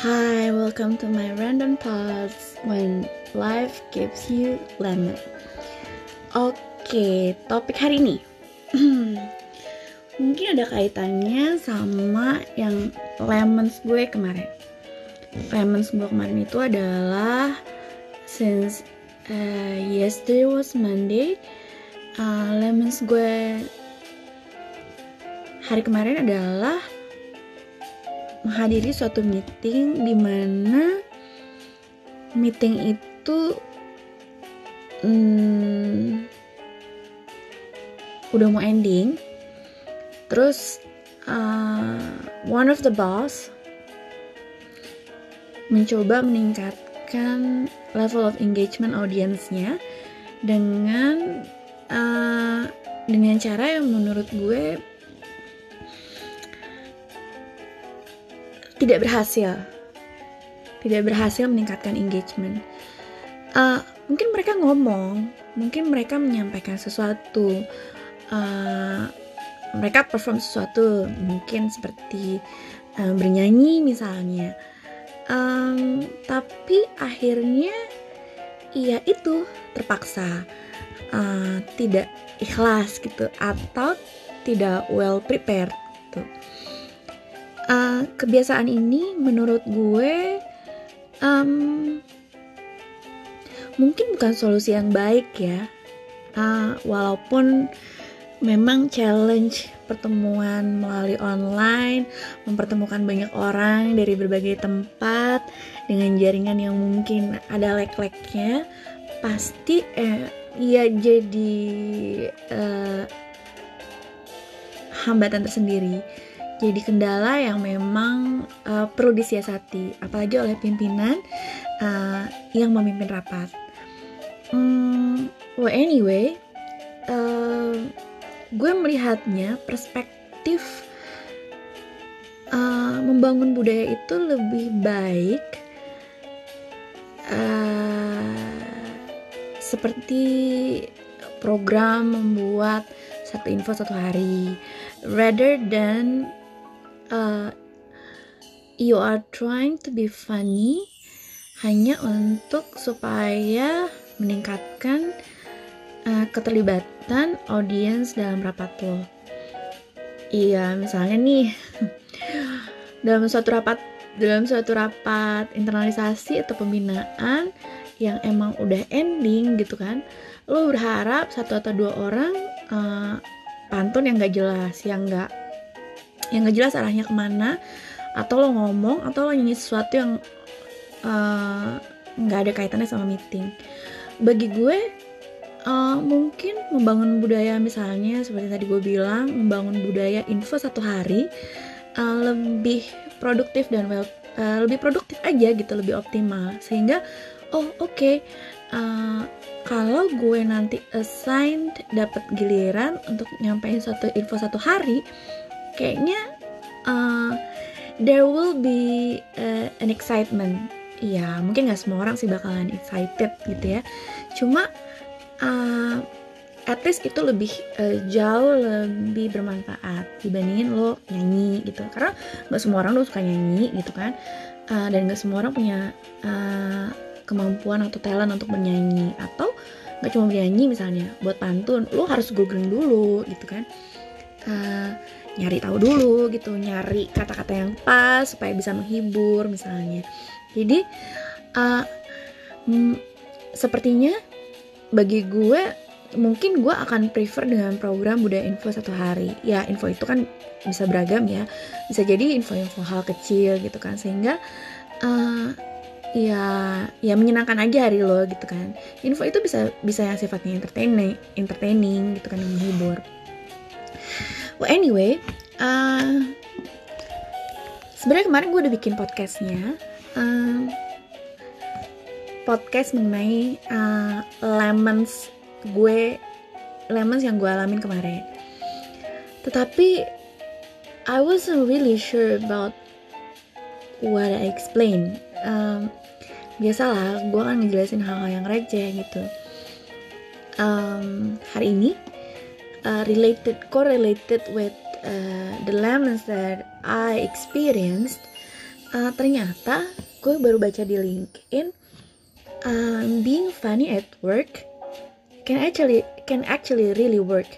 Hi, welcome to my random thoughts when life gives you lemon. Oke, topik hari ini mungkin ada kaitannya sama yang lemons gue kemarin. Lemons gue kemarin itu adalah since uh, yesterday was Monday, uh, lemons gue hari kemarin adalah menghadiri suatu meeting di mana meeting itu hmm, udah mau ending. Terus uh, one of the boss mencoba meningkatkan level of engagement audiensnya dengan uh, dengan cara yang menurut gue tidak berhasil. Tidak berhasil meningkatkan engagement. Uh, mungkin mereka ngomong mungkin mereka menyampaikan sesuatu uh, mereka perform sesuatu mungkin seperti uh, bernyanyi misalnya. Um, tapi akhirnya ya itu terpaksa. Uh, tidak ikhlas gitu atau tidak well prepared gitu uh, kebiasaan ini menurut gue um, mungkin bukan solusi yang baik ya. Uh, walaupun memang challenge pertemuan melalui online mempertemukan banyak orang dari berbagai tempat dengan jaringan yang mungkin ada lek-leknya pasti eh, ya jadi uh, hambatan tersendiri jadi kendala yang memang uh, perlu disiasati, apalagi oleh pimpinan uh, yang memimpin rapat. Hmm, well anyway, uh, gue melihatnya perspektif uh, membangun budaya itu lebih baik uh, seperti program membuat satu info satu hari rather than uh, you are trying to be funny hanya untuk supaya meningkatkan uh, keterlibatan audiens dalam rapat lo. Iya, misalnya nih dalam suatu rapat dalam suatu rapat internalisasi atau pembinaan yang emang udah ending gitu kan, lo berharap satu atau dua orang uh, pantun yang gak jelas, yang gak yang gak jelas arahnya ke mana atau lo ngomong atau lo nyanyi sesuatu yang eh, nggak uh, ada kaitannya sama meeting. Bagi gue uh, mungkin membangun budaya misalnya seperti tadi gue bilang membangun budaya info satu hari uh, lebih produktif dan well uh, lebih produktif aja gitu lebih optimal. Sehingga oh oke okay, uh, kalau gue nanti assigned dapat giliran untuk nyampein satu info satu hari kayaknya uh, there will be uh, an excitement. Ya mungkin nggak semua orang sih bakalan excited gitu ya. Cuma uh, at least itu lebih uh, jauh lebih bermanfaat dibandingin lo nyanyi gitu. Karena nggak semua orang lo suka nyanyi gitu kan. Uh, dan nggak semua orang punya uh, kemampuan atau talent untuk bernyanyi. Atau nggak cuma bernyanyi misalnya buat pantun lo harus googling dulu gitu kan. Uh, nyari tahu dulu gitu nyari kata-kata yang pas supaya bisa menghibur misalnya. Jadi uh, mm, sepertinya bagi gue mungkin gue akan prefer dengan program budaya info satu hari. Ya info itu kan bisa beragam ya. Bisa jadi info-info hal kecil gitu kan. Sehingga uh, ya ya menyenangkan aja hari lo gitu kan. Info itu bisa bisa yang sifatnya entertaining entertaining gitu kan yang menghibur well anyway uh, sebenarnya kemarin gue udah bikin podcastnya uh, podcast mengenai uh, lemons gue lemons yang gue alamin kemarin. Tetapi I wasn't really sure about what I explain um, biasalah gue kan ngejelasin hal-hal yang receh gitu. Um, hari ini uh, related correlated with uh, the lemons that I experienced uh, ternyata gue baru baca di LinkedIn um, being funny at work can actually can actually really work.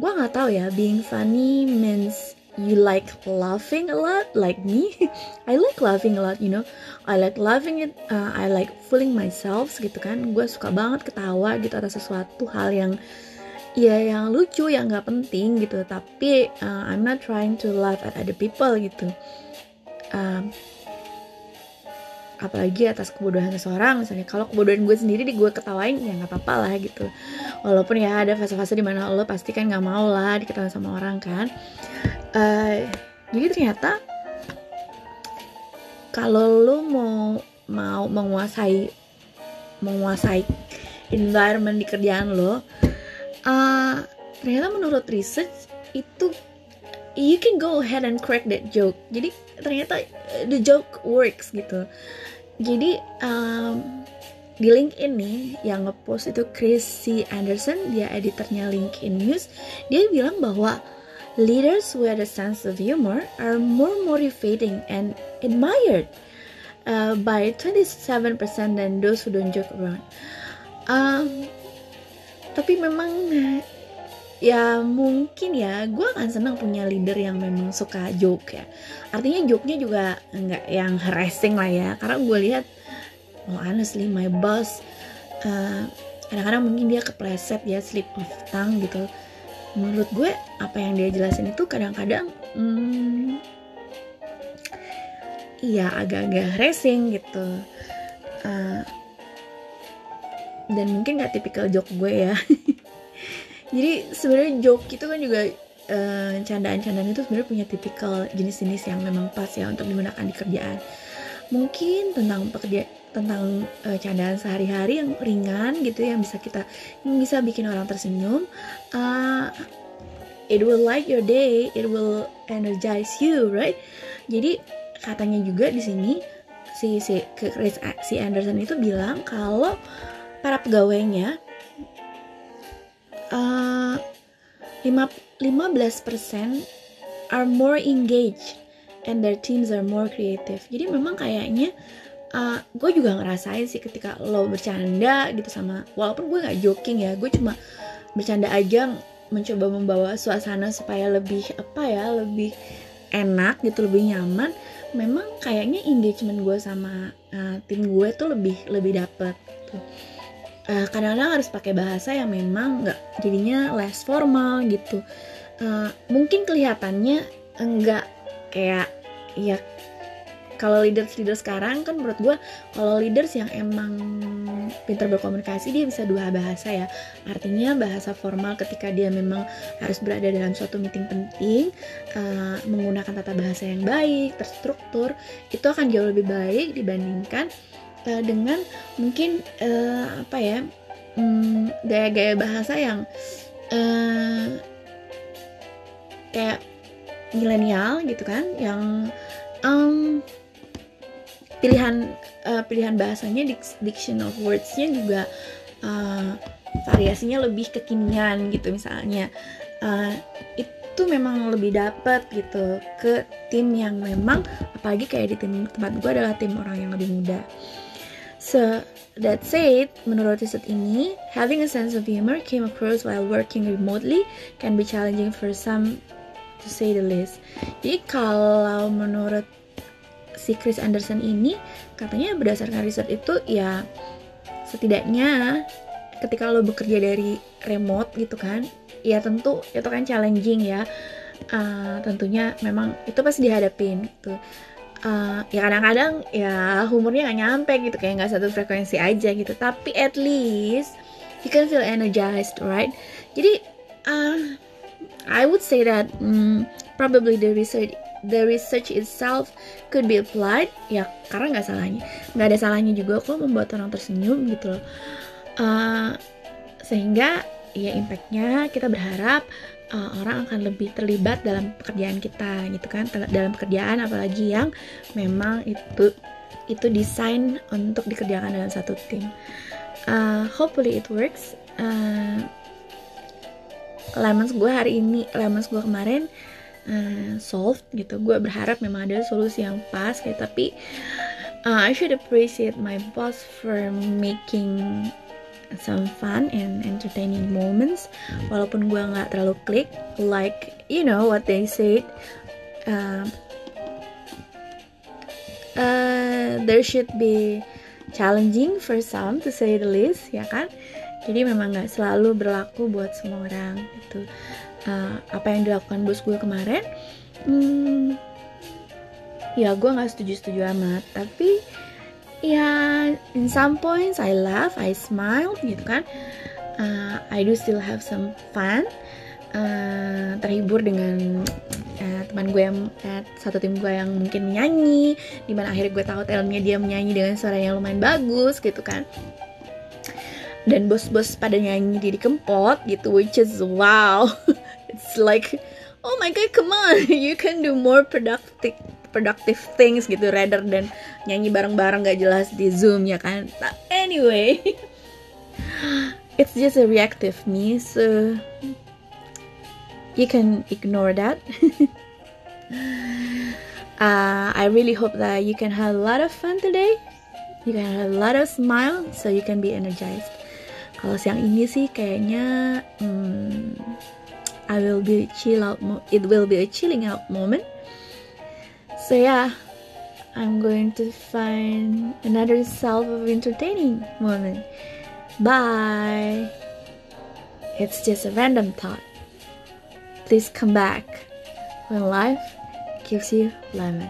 Gue nggak tahu ya being funny means you like laughing a lot like me. I like laughing a lot you know. I like laughing it uh, I like fooling myself gitu kan. Gue suka banget ketawa gitu atas sesuatu hal yang ya yang lucu yang nggak penting gitu. Tapi uh, I'm not trying to laugh at other people gitu. Um, apalagi atas kebodohan seseorang. Misalnya kalau kebodohan gue sendiri di gue ketawain ya nggak apa-apa lah gitu. Walaupun ya ada fase-fase di mana lo pasti kan nggak mau lah diketawain sama orang kan. Uh, jadi ternyata kalau lo mau mau menguasai menguasai environment di kerjaan lo uh, ternyata menurut research itu you can go ahead and crack that joke. Jadi ternyata uh, the joke works gitu. Jadi um, di LinkedIn nih yang ngepost itu Chris C. Anderson dia editornya LinkedIn News dia bilang bahwa leaders with a sense of humor are more motivating and admired uh, by 27% than those who don't joke around. Um, tapi memang ya mungkin ya gue akan senang punya leader yang memang suka joke ya. Artinya joke-nya juga nggak yang harassing lah ya. Karena gue lihat oh honestly my boss uh, kadang-kadang mungkin dia kepleset ya slip of tongue gitu. Menurut gue apa yang dia jelasin itu kadang-kadang hmm, iya agak-agak racing gitu. Uh, dan mungkin gak tipikal joke gue ya. Jadi sebenarnya joke itu kan juga uh, candaan-candaan itu sebenarnya punya tipikal jenis-jenis yang memang pas ya untuk digunakan di kerjaan. Mungkin tentang pekerja tentang uh, candaan sehari-hari yang ringan gitu yang bisa kita yang bisa bikin orang tersenyum uh, it will light your day it will energize you right? Jadi katanya juga di sini si si si Anderson itu bilang kalau para pegawainya uh, 15% are more engaged and their teams are more creative. Jadi memang kayaknya uh, gue juga ngerasain sih ketika lo bercanda gitu sama walaupun gue nggak joking ya, gue cuma bercanda aja mencoba membawa suasana supaya lebih apa ya lebih enak gitu lebih nyaman memang kayaknya engagement gue sama uh, tim gue tuh lebih lebih dapet tuh uh, kadang-kadang harus pakai bahasa yang memang nggak jadinya less formal gitu. Uh, mungkin kelihatannya enggak kayak ya kalau leaders leader sekarang kan menurut gue kalau leaders yang emang pintar berkomunikasi dia bisa dua bahasa ya. Artinya bahasa formal ketika dia memang harus berada dalam suatu meeting penting uh, menggunakan tata bahasa yang baik terstruktur itu akan jauh lebih baik dibandingkan uh, dengan mungkin uh, apa ya um, gaya-gaya bahasa yang uh, kayak milenial gitu kan yang um, pilihan uh, pilihan bahasanya diction of wordsnya juga uh, variasinya lebih kekinian gitu misalnya. Uh, itu memang lebih dapat gitu ke tim yang memang apalagi kayak di tim tempat gue adalah tim orang yang lebih muda So, that said, menurut riset ini, having a sense of humor came across while working remotely can be challenging for some to say the least. Jadi kalau menurut si Chris Anderson ini, katanya berdasarkan riset itu ya setidaknya ketika lo bekerja dari remote gitu kan, ya tentu itu kan challenging ya. Uh, tentunya memang itu pasti dihadapin gitu uh, ya kadang-kadang ya humornya nggak nyampe gitu kayak nggak satu frekuensi aja gitu. Tapi at least you can feel energized right? Jadi uh, I would say that um, probably the research the research itself could be applied. Ya karena nggak salahnya. Nggak ada salahnya juga kok membuat orang tersenyum gitu loh. Uh, sehingga ya impactnya kita berharap uh, orang akan lebih terlibat dalam pekerjaan kita gitu kan. Dalam pekerjaan apalagi yang memang itu itu desain untuk dikerjakan dalam satu tim. Uh, hopefully it works. Uh, lemons gue hari ini lemons gue kemarin uh, solved gitu. Gue berharap memang ada solusi yang pas kayak tapi uh, I should appreciate my boss for making some fun and entertaining moments. Walaupun gue nggak terlalu klik like you know what they said uh, uh, there should be challenging for some to say the least ya kan? Jadi memang nggak selalu berlaku buat semua orang gitu. Uh, apa yang dilakukan bos gue kemarin hmm, ya gue nggak setuju setuju amat. Tapi ya in some points I laugh I smile gitu kan. Uh, I do still have some fun. Uh, terhibur dengan uh, teman gue yang uh, satu tim gue yang mungkin nyanyi di mana akhirnya gue tahu talentnya dia menyanyi dengan suara yang lumayan bagus gitu kan. Dan bos-bos pada nyanyi di kempot gitu which is wow. It's like oh my god come on you can do more productive productive things gitu rather than nyanyi bareng-bareng gak jelas di zoom ya kan? But anyway it's just a reactive me so you can ignore that. Uh, I really hope that you can have a lot of fun today. You can have a lot of smile so you can be energized. Kalau siang ini sih kayaknya hmm, I will be chill out it will be a chilling out moment so yeah I'm going to find another self of entertaining moment bye. It's just a random thought. Please come back when life gives you lemon